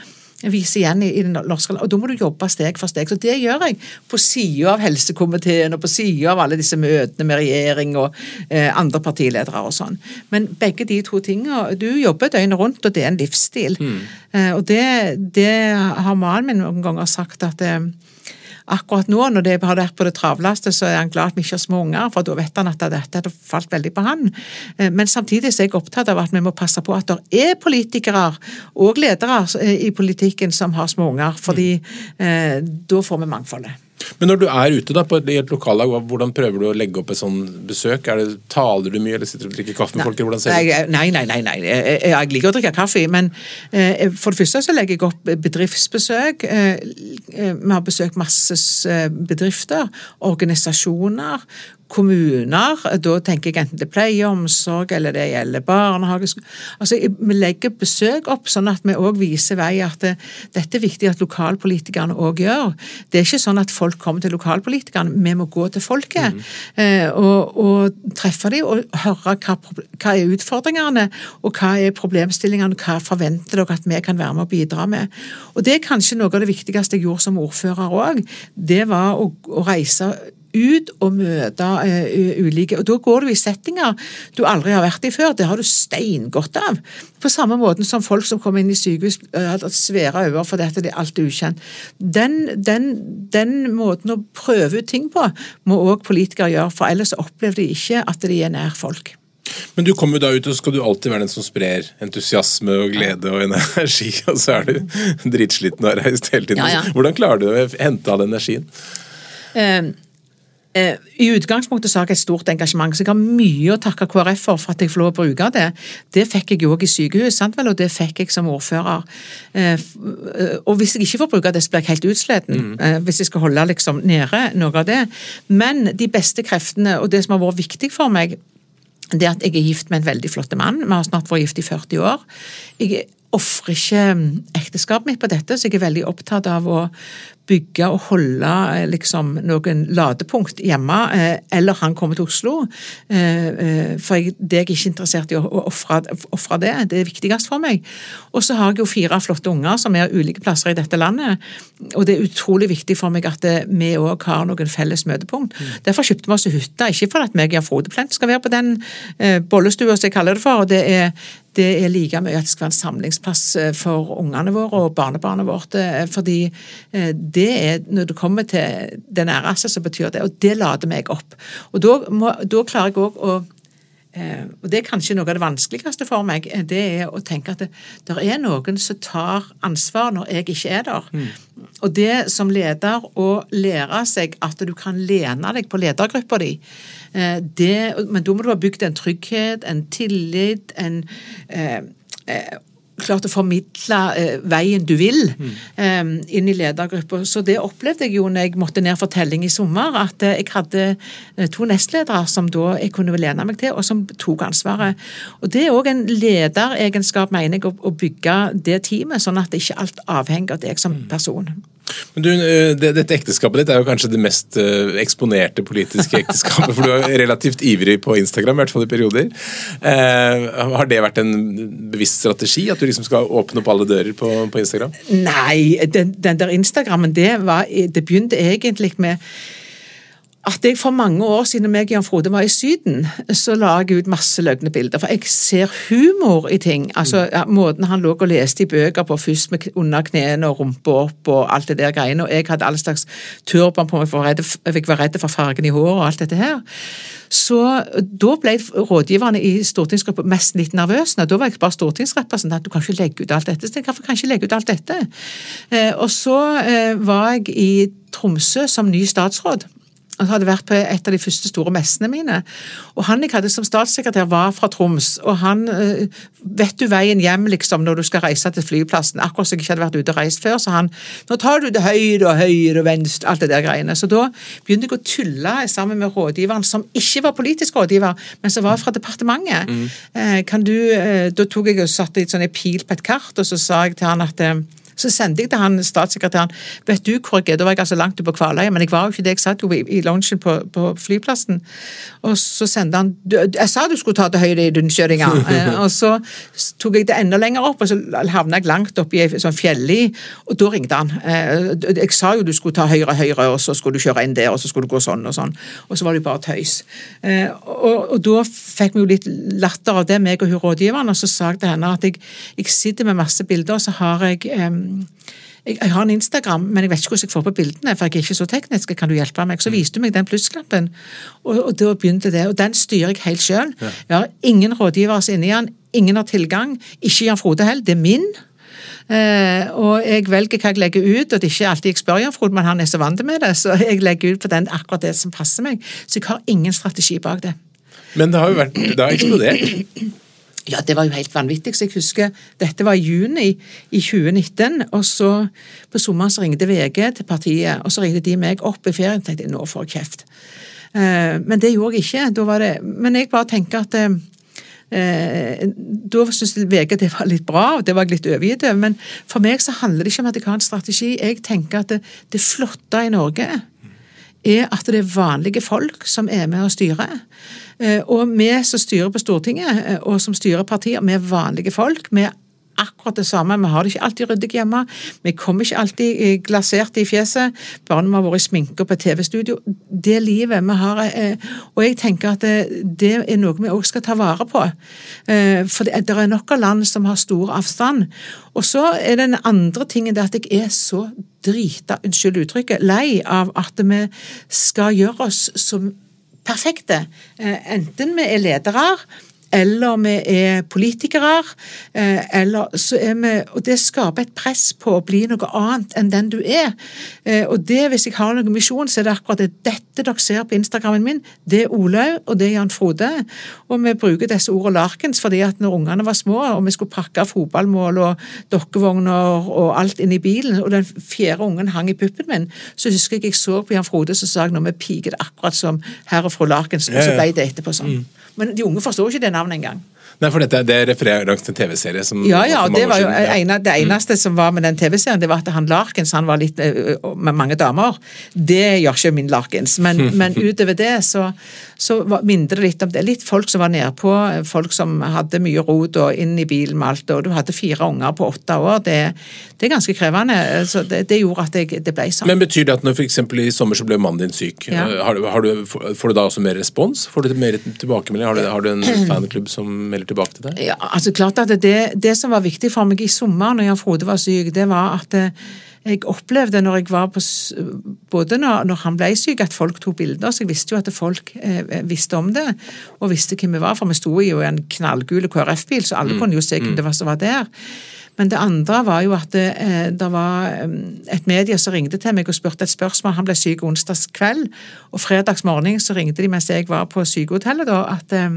viser igjen i, i den norske Og da må du jobbe steg for steg. Så det gjør jeg på sida av helsekomiteen og på sida av alle disse møtene med regjering og eh, andre partiledere og sånn. Men begge de to tingene Du jobber døgnet rundt, og det er en livsstil. Mm. Eh, og det, det har mannen min noen ganger sagt at eh, akkurat nå, når det har vært på det travleste, så er han glad at vi ikke har små unger, for da vet han at dette hadde falt veldig på han. Eh, men samtidig er jeg opptatt av at vi må passe på at det er politikere og ledere i politikken som har små unger, fordi eh, da får vi mangfoldet. Men når du er ute da, på et, i et lokallag, hvordan prøver du å legge opp et sånn besøk? Er det, taler du mye, eller sitter du og drikker kaffe med nei, folk? hvordan ser det ut? Nei, nei, nei. nei. Jeg, jeg, liker å drikke kaffe, men eh, for det første så legger jeg opp bedriftsbesøk. Eh, eh vi har besøkt masse eh, bedrifter, organisasjoner, kommuner. Da tenker jeg enten det er pleie og omsorg, eller det gjelder barnehage. Altså, Vi legger besøk opp, sånn at vi òg viser vei at det, dette er viktig at lokalpolitikerne òg gjør. Det er ikke sånn at folk kommer til lokalpolitikerne, vi må gå til folket. Mm. Og, og, treffe dem og høre hva, hva er utfordringene, og hva er problemstillingene, hva forventer dere at vi kan være med og bidra med. Og Det er kanskje noe av det viktigste jeg gjorde som ordfører òg. Det var å, å reise ut og møte uh, ulike Og da går du i settinger du aldri har vært i før. Det har du steingodt av. På samme måten som folk som kommer inn i sykehus uh, har svære øyne fordi det er alt ukjent. Den, den, den, måten å prøve ut ting på må òg politikere gjøre, for ellers opplever de ikke at de er nær folk. Men du kommer da ut, og skal du alltid være den som sprer entusiasme og glede og energi, og så er du dritsliten og har reist hele tiden. Ja, ja. Hvordan klarer du å hente all energien? Uh, Eh, I utgangspunktet så har jeg et stort engasjement, så jeg har mye å takke KrF for for at jeg får lov å bruke det. Det fikk jeg òg i sykehus, sant vel, og det fikk jeg som ordfører. Eh, eh, og hvis jeg ikke får bruke det, så blir jeg helt utsliten. Mm. Hvis jeg skal holde liksom nede noe av det. Men de beste kreftene, og det som har vært viktig for meg, det at jeg er gift med en veldig flott mann. Vi har snart vært gift i 40 år. Jeg ofrer ikke ekteskapet mitt på dette, så jeg er veldig opptatt av å bygge og holde eh, liksom, noen ladepunkt hjemme, eh, eller han kommer til Oslo. Eh, for jeg, det er jeg ikke interessert i å ofre det. Det er viktigst for meg. Og så har jeg jo fire flotte unger som er ulike plasser i dette landet. Og det er utrolig viktig for meg at vi òg har noen felles møtepunkt. Mm. Derfor kjøpte vi oss hytte, ikke for at meg og Frode Plent skal være på den bollestua som jeg kaller det for. og det er det er like mye at det skal være en samlingsplass for ungene våre og barnebarnet vårt. Fordi det er, når det kommer til det næreste, så betyr det Og det lader meg opp. Og da, må, da klarer jeg òg å eh, og Det er kanskje noe av det vanskeligste for meg, eh, det er å tenke at det, er noen som tar ansvar når jeg ikke er der. Mm. Og det som leder å lære seg at du kan lene deg på ledergruppa di, eh, det, men da må du ha bygd en trygghet, en tillit, en eh, eh klart å formidle eh, veien du vil mm. eh, inn i ledergruppa. Så det opplevde jeg jo når jeg måtte ned for telling i sommer, at eh, jeg hadde eh, to nestledere som da jeg kunne lene meg til, og som tok ansvaret. Og Det er òg en lederegenskap, mener jeg, å, å bygge det teamet, sånn at det ikke alt avhenger av deg som mm. Men du, eh, det, Dette ekteskapet ditt er jo kanskje det mest uh, eksponerte politiske ekteskapet, for du er relativt ivrig på Instagram, i hvert fall i perioder. Uh, har det vært en bevisst strategi, at du liksom skal åpne opp alle dører på, på Instagram? Nei, den, den der Instagrammen, det, var, det begynte egentlig med at jeg for mange år siden meg og Jan Frode var i Syden, så la jeg ut masse løgne bilder. For jeg ser humor i ting. Altså ja, Måten han lå og leste i bøker på, først med under knærne og rumpa opp og alt det der greiene. Og jeg hadde all slags turban på meg, for jeg var redd for fargen i håret og alt dette her. Så da ble rådgiverne i stortingsgruppa mest litt nervøse. Da var jeg bare stortingsrepresentant. Du kan ikke legge ut alt dette. Så jeg, hvorfor kan jeg ikke legge ut alt dette? Eh, og så eh, var jeg i Tromsø som ny statsråd. Han hadde vært på et av de første store messene mine. Og han jeg hadde som statssekretær, var fra Troms. Og han øh, Vet du veien hjem liksom når du skal reise til flyplassen? Akkurat som jeg ikke hadde vært ute og reist før, så han Nå tar du det høyre og høyre og venstre, alt det der greiene. Så da begynte jeg å tulle sammen med rådgiveren, som ikke var politisk rådgiver, men som var fra departementet. Mm. Eh, kan du eh, Da tok jeg og satte et sånn pil på et kart, og så sa jeg til han at eh, så sendte jeg til han statssekretæren vet du hvor jeg er, da var jeg altså langt ute på Kvaløya, men jeg var jo ikke det, jeg satt jo i, i loungen på, på, flyplassen. Og så sendte han Jeg sa du skulle ta til høyre i rundkjøringa, eh, og så tok jeg det enda lenger opp, og så havna jeg langt oppi ei sånn fjelli, og da ringte han. Eh, jeg sa jo du skulle ta høyre, høyre, og så skulle du kjøre inn der, og så skulle du gå sånn og sånn. Og så var det jo bare tøys. Eh, og, og da fikk vi jo litt latter av det, meg og hun rådgiveren, og så sa jeg til henne at jeg, jeg sitter med masse bilder, og så har jeg jeg, jeg, har en Instagram, men jeg vet ikke hvordan jeg får på bildene, for jeg er ikke så teknisk. Kan du hjelpe meg? Så mm. viste du meg den plussknappen, og, og da begynte det. Og den styrer jeg helt sjøl. Jeg har ingen rådgivere inni den, ingen har tilgang. Ikke Jan Frode heller, det er min. Eh, og jeg velger hva jeg legger ut, og det er ikke alltid jeg spør Jan Frode, men han er så vant med det, så jeg legger ut på den akkurat det som passer meg. Så jeg har ingen strategi bak det. Men det har jo vært, det har eksplodert. Ja, det var jo helt vanvittig. Så jeg husker dette var i juni i 2019, og så på sommeren så ringte VG til partiet, og så ringte de meg opp i ferien og tenkte nå får jeg kjeft. Eh, men det gjorde jeg ikke. Da var det, men jeg bare tenker at eh, eh da syntes VG det var litt bra, og det var jeg litt overgitt over. Men for meg så handler det ikke om at jeg har en strategi. Jeg tenker at det, det flotte i Norge er at det er vanlige folk som er med og styrer. Eh, og vi som styrer på Stortinget, eh, og som styrer partier, vi er vanlige folk. Vi er akkurat det samme. Vi har det ikke alltid ryddig hjemme. Vi kommer ikke alltid glasert i fjeset, Barna vi har vært i sminke på TV-studio. Det livet vi har eh, Og jeg tenker at det er noe vi òg skal ta vare på. For det er nok av land som har stor avstand. Og så er den andre tingen det at jeg er så drita, unnskyld uttrykket, lei av at vi skal gjøre oss som perfekte. Eh, enten vi er ledere, eller vi er politikere, eh, eller så er vi Og det skaper et press på å bli noe annet enn den du er. Eh, og det, hvis jeg har noen misjon, så er det akkurat det. Dette dere ser på Instagrammen min, det er Olaug, og det er Jan Frode. Og vi bruker disse ordene larkens fordi at når ungene var små, og vi skulle pakke fotballmål og dokkevogner og alt inn i bilen, og den fjerde ungen hang i puppen min, så husker jeg jeg så på Jan Frode, så sa jeg nå vi piker det akkurat som herr og fru Larkens, og så ble det etterpå sånn. Mm. Men de unge forstår ikke det navnet engang. Nei, for dette, Det refererer langs en TV-serie som Ja, ja. Det var jo ene, det mm. eneste mm. som var med den TV-serien, det var at han Larkens han var litt med mange damer. Det gjør ikke min Larkens. Men, men utover det så, så minner det litt om det. Litt folk som var nedpå, folk som hadde mye rot og inn i bilen med alt. Og du hadde fire unger på åtte år. Det, det er ganske krevende. Så det, det, gjorde at jeg, det ble sånn. Men Betyr det at når f.eks. i sommer så ble mannen din syk, ja. har har du, får du da også mer respons? Får du mer tilbakemelding? Har du, har du en fanklubb som melder tilbake til deg? Ja, altså klart at det, det som var viktig for meg i sommer når Jan Frode var syk, det var at eh, jeg opplevde når jeg var på Både når, når han ble syk, at folk tok bilder. Så jeg visste jo at folk eh, visste om det, og visste hvem vi var. For vi sto jo i en knallgul KrF-bil, så alle mm. kunne jo se hvem mm. det var som var der. Men det andre var jo at det, eh, det var eh, et medie som ringte til meg og spurte et spørsmål. Han ble syk onsdags kveld, og fredags morgen så ringte de mens jeg var på sykehotellet, da, at Eh,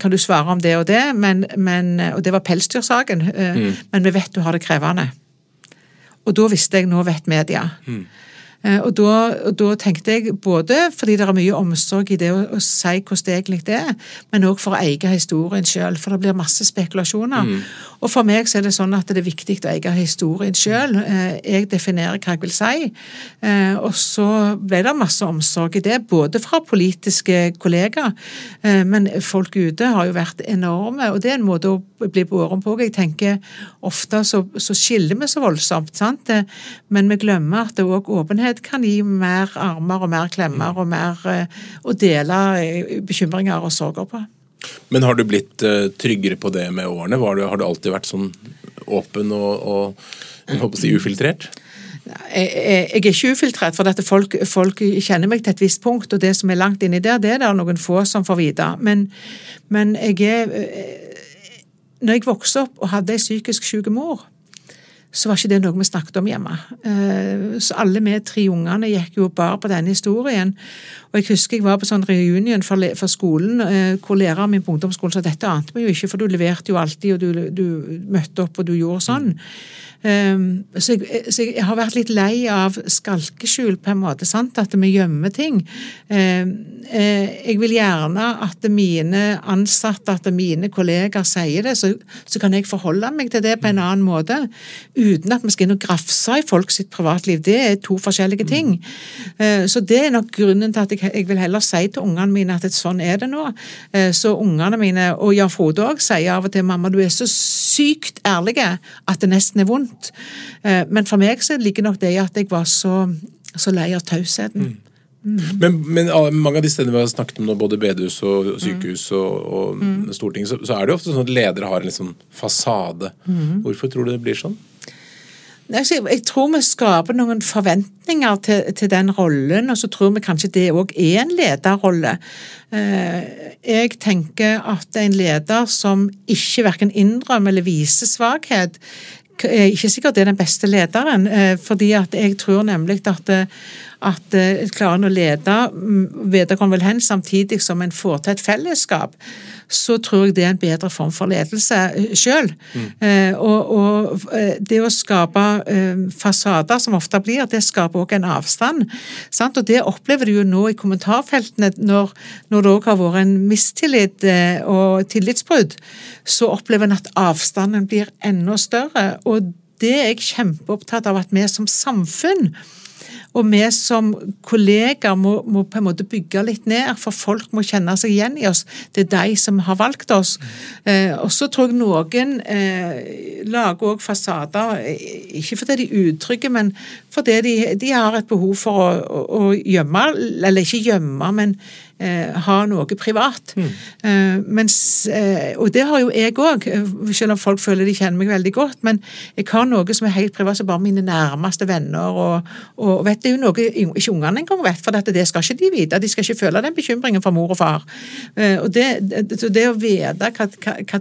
kan du svare om det og det? Men, men, og det var pelsdyrsaken. Eh, mm. Men vi vet du har det krevende. Og da visste jeg nå vet media. Mm. Eh, og da, og da, tenkte jeg både fordi det er mye omsorg i det å, å si hvordan det egentlig er, men òg for å eie historien sjøl, for det blir masse spekulasjoner. Mm. Og for meg så er det sånn at det er viktig å eie historien sjøl. Eh, jeg definerer hva jeg vil si. Eh, og så ble det masse omsorg i det, både fra politiske kollegaer, men folk ute har jo vært enorme, og det er en måte å bli båret på. Jeg tenker ofte så, så skiller vi så voldsomt, sant? men vi glemmer at det òg åpenhet ensomhet kan gi mer armer og mer klemmer og mer eh, å dele eh, bekymringer og sorger på. Men har du blitt uh, tryggere på det med årene? Du, har du alltid vært sånn åpen og, og si ufiltrert? Jeg, jeg, er ikke ufiltrert, for dette folk, folk, kjenner meg til et visst punkt, og det som er langt inni der, det er det noen få som får vite. Men, men jeg er Når jeg vokste opp og hadde ei psykisk syk mor, så var ikke det noe vi snakket om hjemme. Eh, så alle vi tre ungene gikk jo bare på denne historien. Og jeg husker jeg var på sånn reunion for, for skolen, eh, hvor læreren min på ungdomsskolen sa dette ante vi jo ikke, for du leverte jo alltid, og du, du møtte opp og du gjorde sånn. Um, så, jeg, så, jeg, har vært litt lei av skalkeskjul, på en måte. sant? At vi gjemmer ting. Um, uh, jeg vil gjerne at mine ansatte, at mine kolleger sier det, så, så, kan jeg forholde meg til det på en annen måte. Uten at vi skal inn og grafse i folk sitt privatliv. Det er to forskjellige ting. Uh, så det er nok grunnen til at jeg, jeg vil heller si til ungene mine at sånn er det nå. Så ungene mine, og Jan Frode òg, sier av og til 'mamma, du er så sykt ærlige at det nesten er vondt'. Eh, men for meg så ligger nok det i at jeg var så, så lei av tausheten. Mm. Mm. Men, men, mange av de stedene vi har snakket om nå, både bedehus og sykehus og, og mm. Stortinget, så, så, er det jo ofte sånn at ledere har en liksom fasade. Mm. Hvorfor tror du det blir sånn? Jeg tror vi skaper noen forventninger til, til den rollen, og så tror vi kanskje det òg er en lederrolle. Eh, jeg tenker at en leder som ikke verken innrømmer eller viser svakhet, er ikke sikkert det er den beste lederen. Eh, fordi at jeg tror nemlig at, eh, at eh, klarer en å lede mm, vedkommende vel hen samtidig som en får til et fellesskap, så tror jeg det er en bedre form for ledelse sjøl. Mm. Og, og, det å skape fasader, som ofte blir, det skaper også en avstand. Sant? Og det opplever du jo nå i kommentarfeltene, når, når det òg har vært en mistillit og tillitsbrudd, så opplever en at avstanden blir enda større. og det er jeg kjempeopptatt av at vi som samfunn og vi som kollegaer må, må, på en måte bygge litt ned, for folk må kjenne seg igjen i oss. Det er de som har valgt oss. Eh, og så tror jeg noen eh, lager òg fasader, ikke fordi de er utrygge, men fordi de, de har et behov for å, å, å gjemme, eller ikke gjemme, men eh, ha noe privat. Mm. Eh, mens, eh, og det har jo jeg òg, selv om folk føler de kjenner meg veldig godt. Men jeg har noe som er helt privat, som bare mine nærmeste venner. Og, og vet det er jo noe ikke ungene engang vet, for dette, det skal ikke de vite. De skal ikke føle den bekymringen for mor og far. Eh, og det, det, det å vite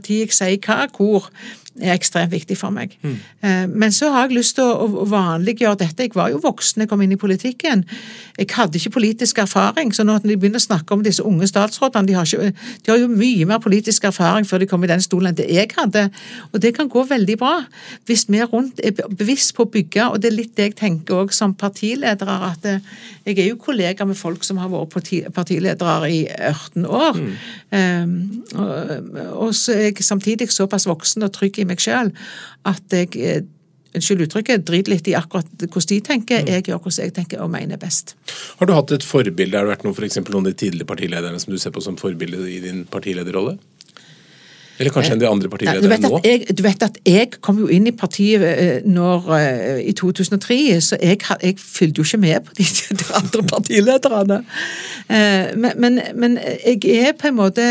tid jeg sier hva, hvor, er ekstremt viktig for meg. Mm. Men så har jeg lyst til å vanliggjøre dette. Jeg var jo voksen jeg kom inn i politikken. Jeg hadde ikke politisk erfaring, så når de begynner å snakke om disse unge statsrådene de har, ikke, de har, jo mye mer politisk erfaring før de kom i den stolen enn det jeg hadde. Og det kan gå veldig bra hvis vi rundt er bevisst på å bygge, og det er litt det jeg tenker òg som partiledere, at eh, jeg er jo kollega med folk som har vært partiledere i 18 år. Mm. Um, og, og så er jeg samtidig såpass voksen og trygg i meg sjøl at jeg eh, Unnskyld uttrykket, driter litt i akkurat hvordan de tenker. Mm. Jeg gjør hvordan jeg tenker og mener best. Har du hatt et forbilde? Har det vært noen, for noen av de tidligere partilederne som du ser på som forbilde i din partilederrolle? Eller kanskje enn de andre partilederne nå? Jeg, du vet at jeg kom jo inn i partiet eh, når, eh, i 2003, så jeg, jeg fylte jo ikke med på de, de andre partilederne. Eh, men, men, men, jeg er på en måte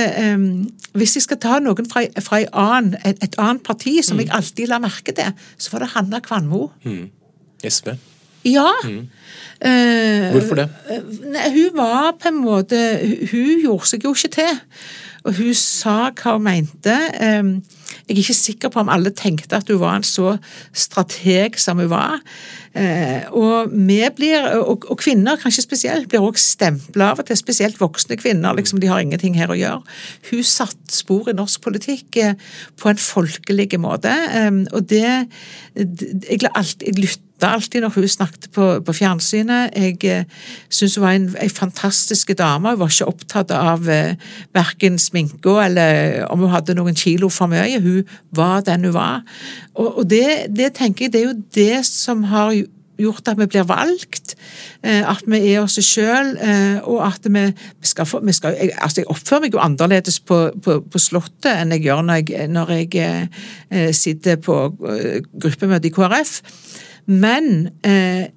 Hvis jeg skal ta noen fra, fra annen, et, et, annet parti som mm. jeg alltid la merke til, så var det Hanna Kvanmo. Mm. SV? Ja. Mm. Hvorfor det? Nei, hun var på en måte Hun gjorde seg jo ikke til. Og hun sa hva hun mente. Jeg er ikke sikker på om alle tenkte at hun var en så strateg som hun var. Eh, og vi blir, og, kvinner kanskje spesielt, blir også stempla av og til, spesielt voksne kvinner. liksom De har ingenting her å gjøre. Hun satte spor i norsk politikk eh, på en folkelig måte. Og det Jeg, jeg lytta lytta alltid når hun snakket på, på fjernsynet. Jeg eh, syns hun var en, en, fantastisk dame. Hun var ikke opptatt av eh, verken sminka eller om hun hadde noen kilo for mye. Hun var den hun var. Og, og det, det, tenker jeg det er jo det som har gjort at vi blir valgt, eh, at vi er oss sjøl, eh, og at vi, skal, vi skal jeg, altså jeg oppfører meg jo annerledes på, på, på Slottet enn jeg gjør når jeg, når jeg eh, sitter på gruppemøte i KrF. Men eh,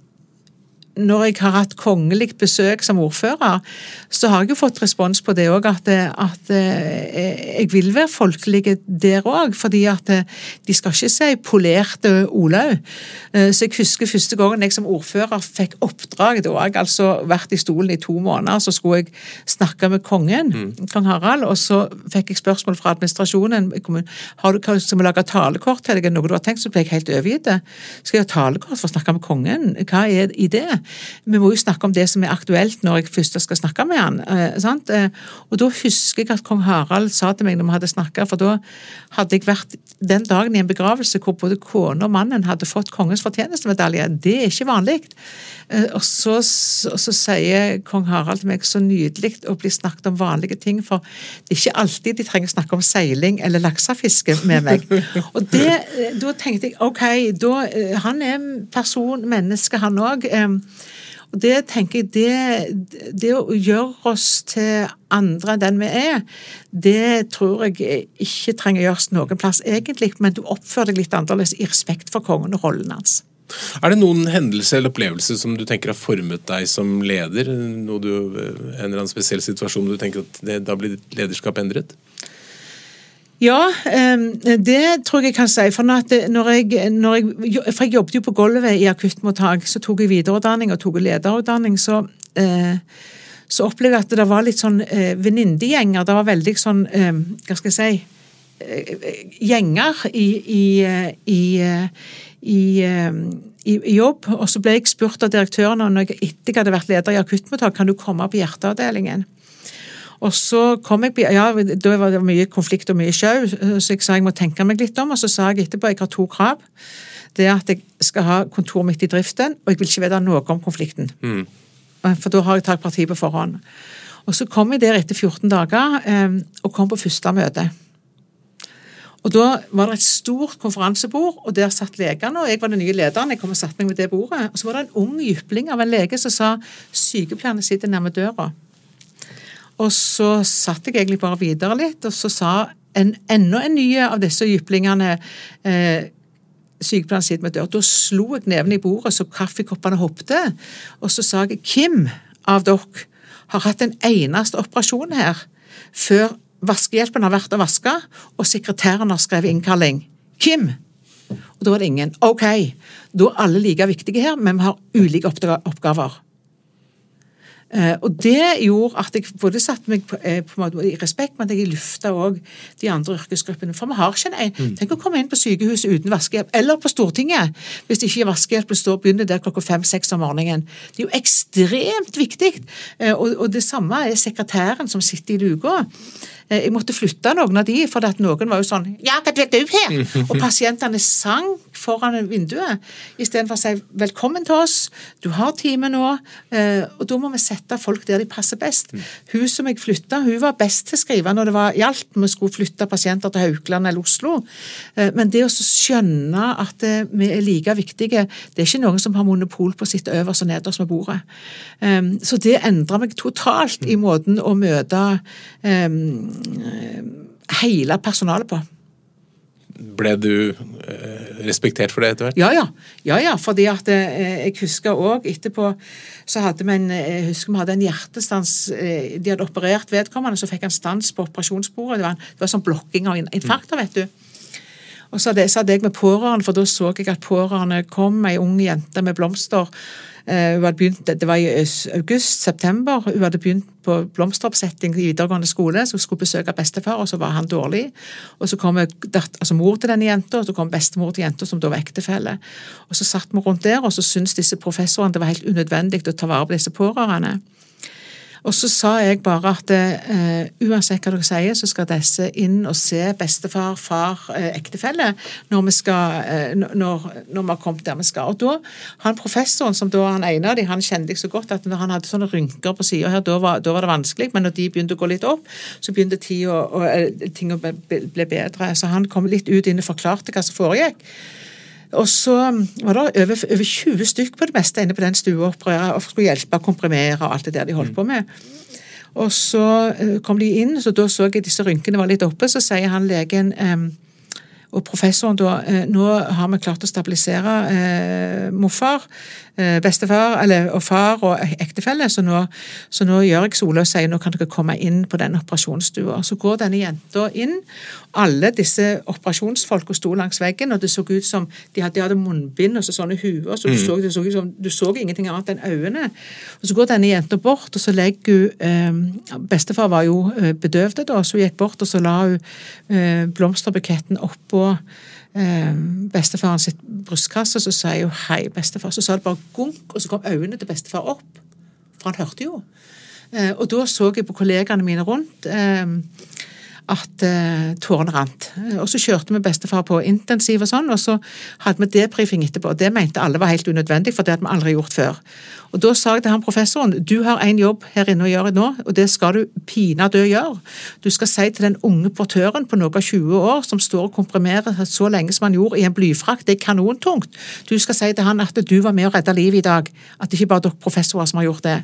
når jeg har hatt kongelig besøk som ordfører, så har jeg jo fått respons på det òg, at, at, eh, jeg vil være folkelig der òg. Fordi at eh, de skal ikke si polerte Olaug. Eh, så jeg husker første gangen jeg som ordfører fikk oppdrag, da har jeg altså vært i stolen i to måneder, så skulle jeg snakke med kongen, mm. kong Harald, og så fikk jeg spørsmål fra administrasjonen har du, skal vi lage talekort til deg, noe du har tenkt, så ble jeg helt overgitt. Skal jeg ha talekort for å snakke med kongen? Hva er i det? Vi må jo snakke om det som er aktuelt når jeg først skal snakke med han. Eh, eh, og da husker jeg at kong Harald sa til meg når vi hadde snakka, for da hadde jeg vært den dagen i en begravelse hvor både kone og mannen hadde fått kongens fortjenestemedalje. Det er ikke vanlig. Eh, og så, så, så, sier kong Harald til meg så nydelig å bli snakket om vanlige ting, for det er ikke alltid de trenger å snakke om seiling eller laksefiske med meg. Og det, da tenkte jeg ok, da, han er person, menneske, han òg. Det tenker jeg, det, det, å gjøre oss til andre enn den vi er, det tror jeg ikke trenger gjøres noen plass egentlig, men du oppfører deg litt annerledes i respekt for kongen og rollen hans. Er det noen hendelse eller opplevelse som du tenker har formet deg som leder? Du, en eller annen spesiell situasjon du tenker at det, da blir ditt lederskap endret? Ja, det tror jeg jeg kan si. For, når jeg, når jeg, for jeg jobbet jo på gulvet i akuttmottak. Så tok jeg videreutdanning og tok lederutdanning. Så, eh, så opplevde jeg at det var litt sånn eh, venninnegjenger. Det var veldig sånn eh, Hva skal jeg si Gjenger i, i, i, i i, jobb, og så ble jeg spurt av direktøren når jeg etter jeg hadde vært leder i akuttmottak, kan du komme på hjerteavdelingen. Og så kom jeg Ja, da var det mye konflikt og mye sjau, så jeg sa jeg må tenke meg litt om. Og så sa jeg etterpå jeg har to krav. Det er at jeg skal ha kontoret mitt i driften, og jeg vil ikke vite noe om konflikten. Mm. For da har jeg tatt parti på forhånd. Og så kom jeg der etter 14 dager, eh, og kom på første møte. Og Da var det et stort konferansebord, og der satt legene. og Jeg var den nye lederen. jeg kom og satt meg ved det bordet. Og Så var det en ung jypling av en lege som sa sykepleierne sitter nærme døra. Og så satt jeg egentlig bare videre litt, og så sa en, enda en ny av disse jyplingene eh, Sykepleieren sitt med dør. Da slo jeg neven i bordet så kaffekoppene hoppet. Og så sa jeg hvem av dere har hatt en eneste operasjon her før vaskehjelpen har vært og vaska, og sekretæren har skrevet innkalling. Kim! Og da var det ingen. Ok, da er alle like viktige her, men vi har ulike oppgaver. Uh, og det gjorde at jeg både satte meg på, uh, på i respekt, men at jeg lufta òg de andre yrkesgruppene. For vi har ikke en mm. Tenk å komme inn på sykehuset uten vaskehjelp, eller på Stortinget, hvis ikke vaskehjelpen står begynner der klokka fem-seks om morgenen. Det er jo ekstremt viktig. Uh, og, og, det samme er sekretæren som sitter i luka. Eh, jeg måtte flytte noen av de, for at noen var jo sånn Ja, hva vet du her? Og pasientene sang foran vinduet istedenfor å si velkommen til oss, du har time nå. Eh, og da må vi sette folk der de passer best. Hun som jeg flytta, hun var best til å skrive når det var gjaldt vi skulle flytte pasienter til Haukeland eller Oslo. Eh, men det å skjønne at vi er like viktige, det er ikke noen som har monopol på å sitte øverst og nederst ved bordet. Så det endra meg totalt i måten å møte Eh, hele personalet på. Ble du eh, respektert for det etter hvert? Ja, ja. ja, ja fordi at eh, jeg husker òg etterpå så hadde vi en, jeg husker vi hadde en hjertestans De hadde operert vedkommende, så fikk han stans på operasjonsbordet. Det var, en, det var sånn blokking av infarkter, vet du. Og så hadde, så hadde jeg med pårørende, for da så jeg at pårørende kom, ei ung jente med blomster Eh, hun hadde begynt, Det var i august-september. Hun hadde begynt på blomsteroppsetting i videregående skole, så hun skulle besøke bestefar, og så var han dårlig. Og Så kom altså mor til denne jenta, og så kom bestemor til jenta, som da var ektefelle. Og Så satt vi rundt der, og så syntes disse professorene det var helt unødvendig å ta vare på disse pårørende. Og så sa jeg bare at uh, uansett hva dere sier, så skal disse inn og se bestefar, far, uh, ektefelle når vi, skal, uh, når, når, vi har kommet der vi skal. Og da, han professoren, som da han ene av dem, han kjente jeg så godt at når han hadde sånne rynker på sida her, da var, da var, det vanskelig. Men når de begynte å gå litt opp, så begynte tid å, og, ting å bli bedre. Så han kom litt ut inn og forklarte hva som foregikk. Og så var det over, over 20 stykk på det meste inne på den stua og skulle hjelpe å komprimere og alt det der de holdt på med. Og så eh, kom de inn, så da så jeg disse rynkene var litt oppe. Så sier han legen um, og professoren da eh, Nå har vi klart å stabilisere eh, morfar, eh, bestefar eller, og far og ektefelle, så nå, så nå gjør jeg sola og sier nå kan dere komme inn på den operasjonsstua. Så går denne jenta inn. Alle disse operasjonsfolka sto langs veggen, og det så ut som de hadde, de hadde munnbind og så sånne huer, så du, mm. så, det så ut som, du så ingenting annet enn øynene. Og Så går denne jenta bort, og så legger hun eh, Bestefar var jo eh, bedøvd da, så hun gikk bort og så la hun eh, blomsterbuketten oppå eh, bestefaren sitt brystkasse, så sa jeg jo 'hei, bestefar'. Så sa det bare gunk, og så kom øynene til bestefar opp. For han hørte jo. Eh, og da så jeg på kollegaene mine rundt. Eh, at eh, tårene rant. Og så kjørte vi bestefar på intensiv og sånn, og så hadde vi debrifing etterpå. Det mente alle var helt unødvendig, for det hadde vi aldri gjort før. Og Da sa jeg til han professoren du har en jobb her inne å gjøre nå, og det skal du pinadø gjøre. Du skal si til den unge portøren på noe av 20 år som står og komprimerer så lenge som han gjorde i en blyfrakt, det er kanontungt. Du skal si til han at du var med å redde livet i dag, at det ikke bare er dere professorer som har gjort det.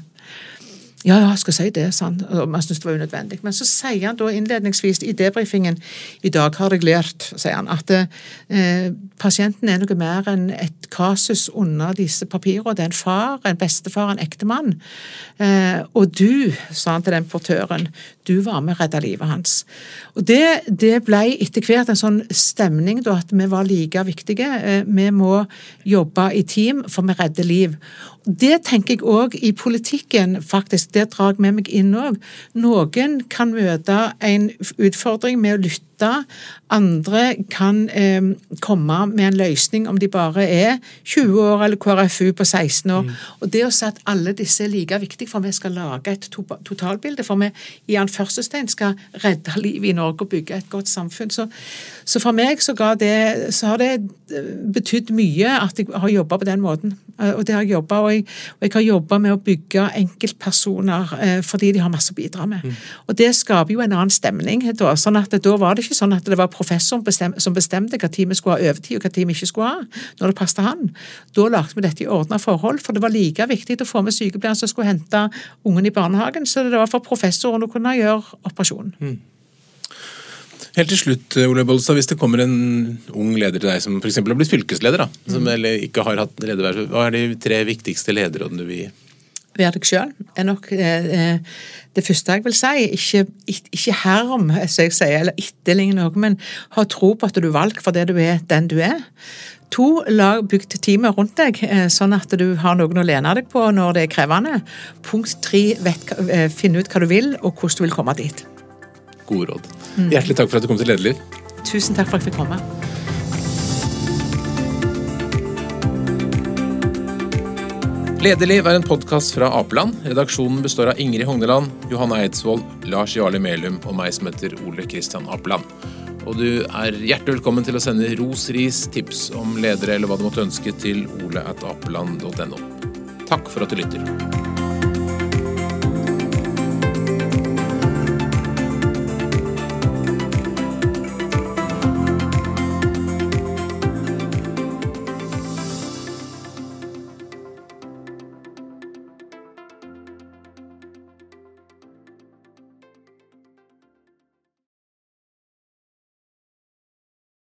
Ja, ja, jeg skal si det, sa han. Og man syntes det var unødvendig. Men så sier han da innledningsvis i debrifingen i dag har jeg lært, sier han, at eh, pasienten er noe mer enn et kasus under disse papirene. Det er en far, en bestefar, en ektemann. Eh, og du, sa han til den portøren, du var med å redde livet hans. Og det, det ble etter hvert en sånn stemning da at vi var like viktige. Eh, vi må jobbe i team, for vi redder liv. Det tenker jeg òg i politikken, faktisk. Det drar jeg med meg inn òg. Noen kan møte en utfordring med å lytte lytte. Andre kan eh, komme med en løsning om de bare er 20 år eller KrFU på 16 år. Mm. Og det å si at alle disse er like viktig, for vi skal lage et to totalbilde. For vi i anførselstegn skal redde livet i Norge og bygge et godt samfunn. Så, så for meg så, det, så, har det eh, betydd mye at jeg har jobba på den måten. Eh, og det har jeg jobbet, og og jeg har jobba med å bygge enkeltpersoner eh, fordi de har masse å bidra med. Mm. Og det skaper jo en annen stemning. Da, sånn at da var det ikke sånn at det var professoren bestem, som bestemte hva tid vi skulle ha overtid, og hva tid vi ikke skulle ha, når det passet han. Da lagde vi dette i ordna forhold, for det var like viktig å få med sykepleieren som skulle hente ungen i barnehagen, så det var for professoren å kunne gjøre operasjonen. Mm. Helt til slutt, Ole Bolstad, Hvis det kommer en ung leder til deg som f.eks. har blitt fylkesleder, da, som, mm. eller ikke har hatt lederverv, hva er de tre viktigste lederrådene du vil gi? Vær deg sjøl er nok eh, det første jeg vil si. Ikke, ikke herm, som jeg sier, eller etterligne noe, men ha tro på at du er valgt for det du er, den du er. To, lag bygd teamet rundt deg, eh, sånn at du har noen å lene deg på når det er krevende. Punkt tre, vet, eh, finn ut hva du vil, og hvordan du vil komme dit. Gode råd. Hjertelig takk for at du kom til Lederliv. Tusen takk for at jeg fikk komme. Lederliv er en podkast fra Apeland. Redaksjonen består av Ingrid Hogneland, Johanne Eidsvoll, Lars Jarle Melum og meg som heter Ole Kristian Apeland. Og du er hjertelig velkommen til å sende ros, ris, tips om ledere eller hva du måtte ønske til oleatapeland.no. Takk for at du lytter.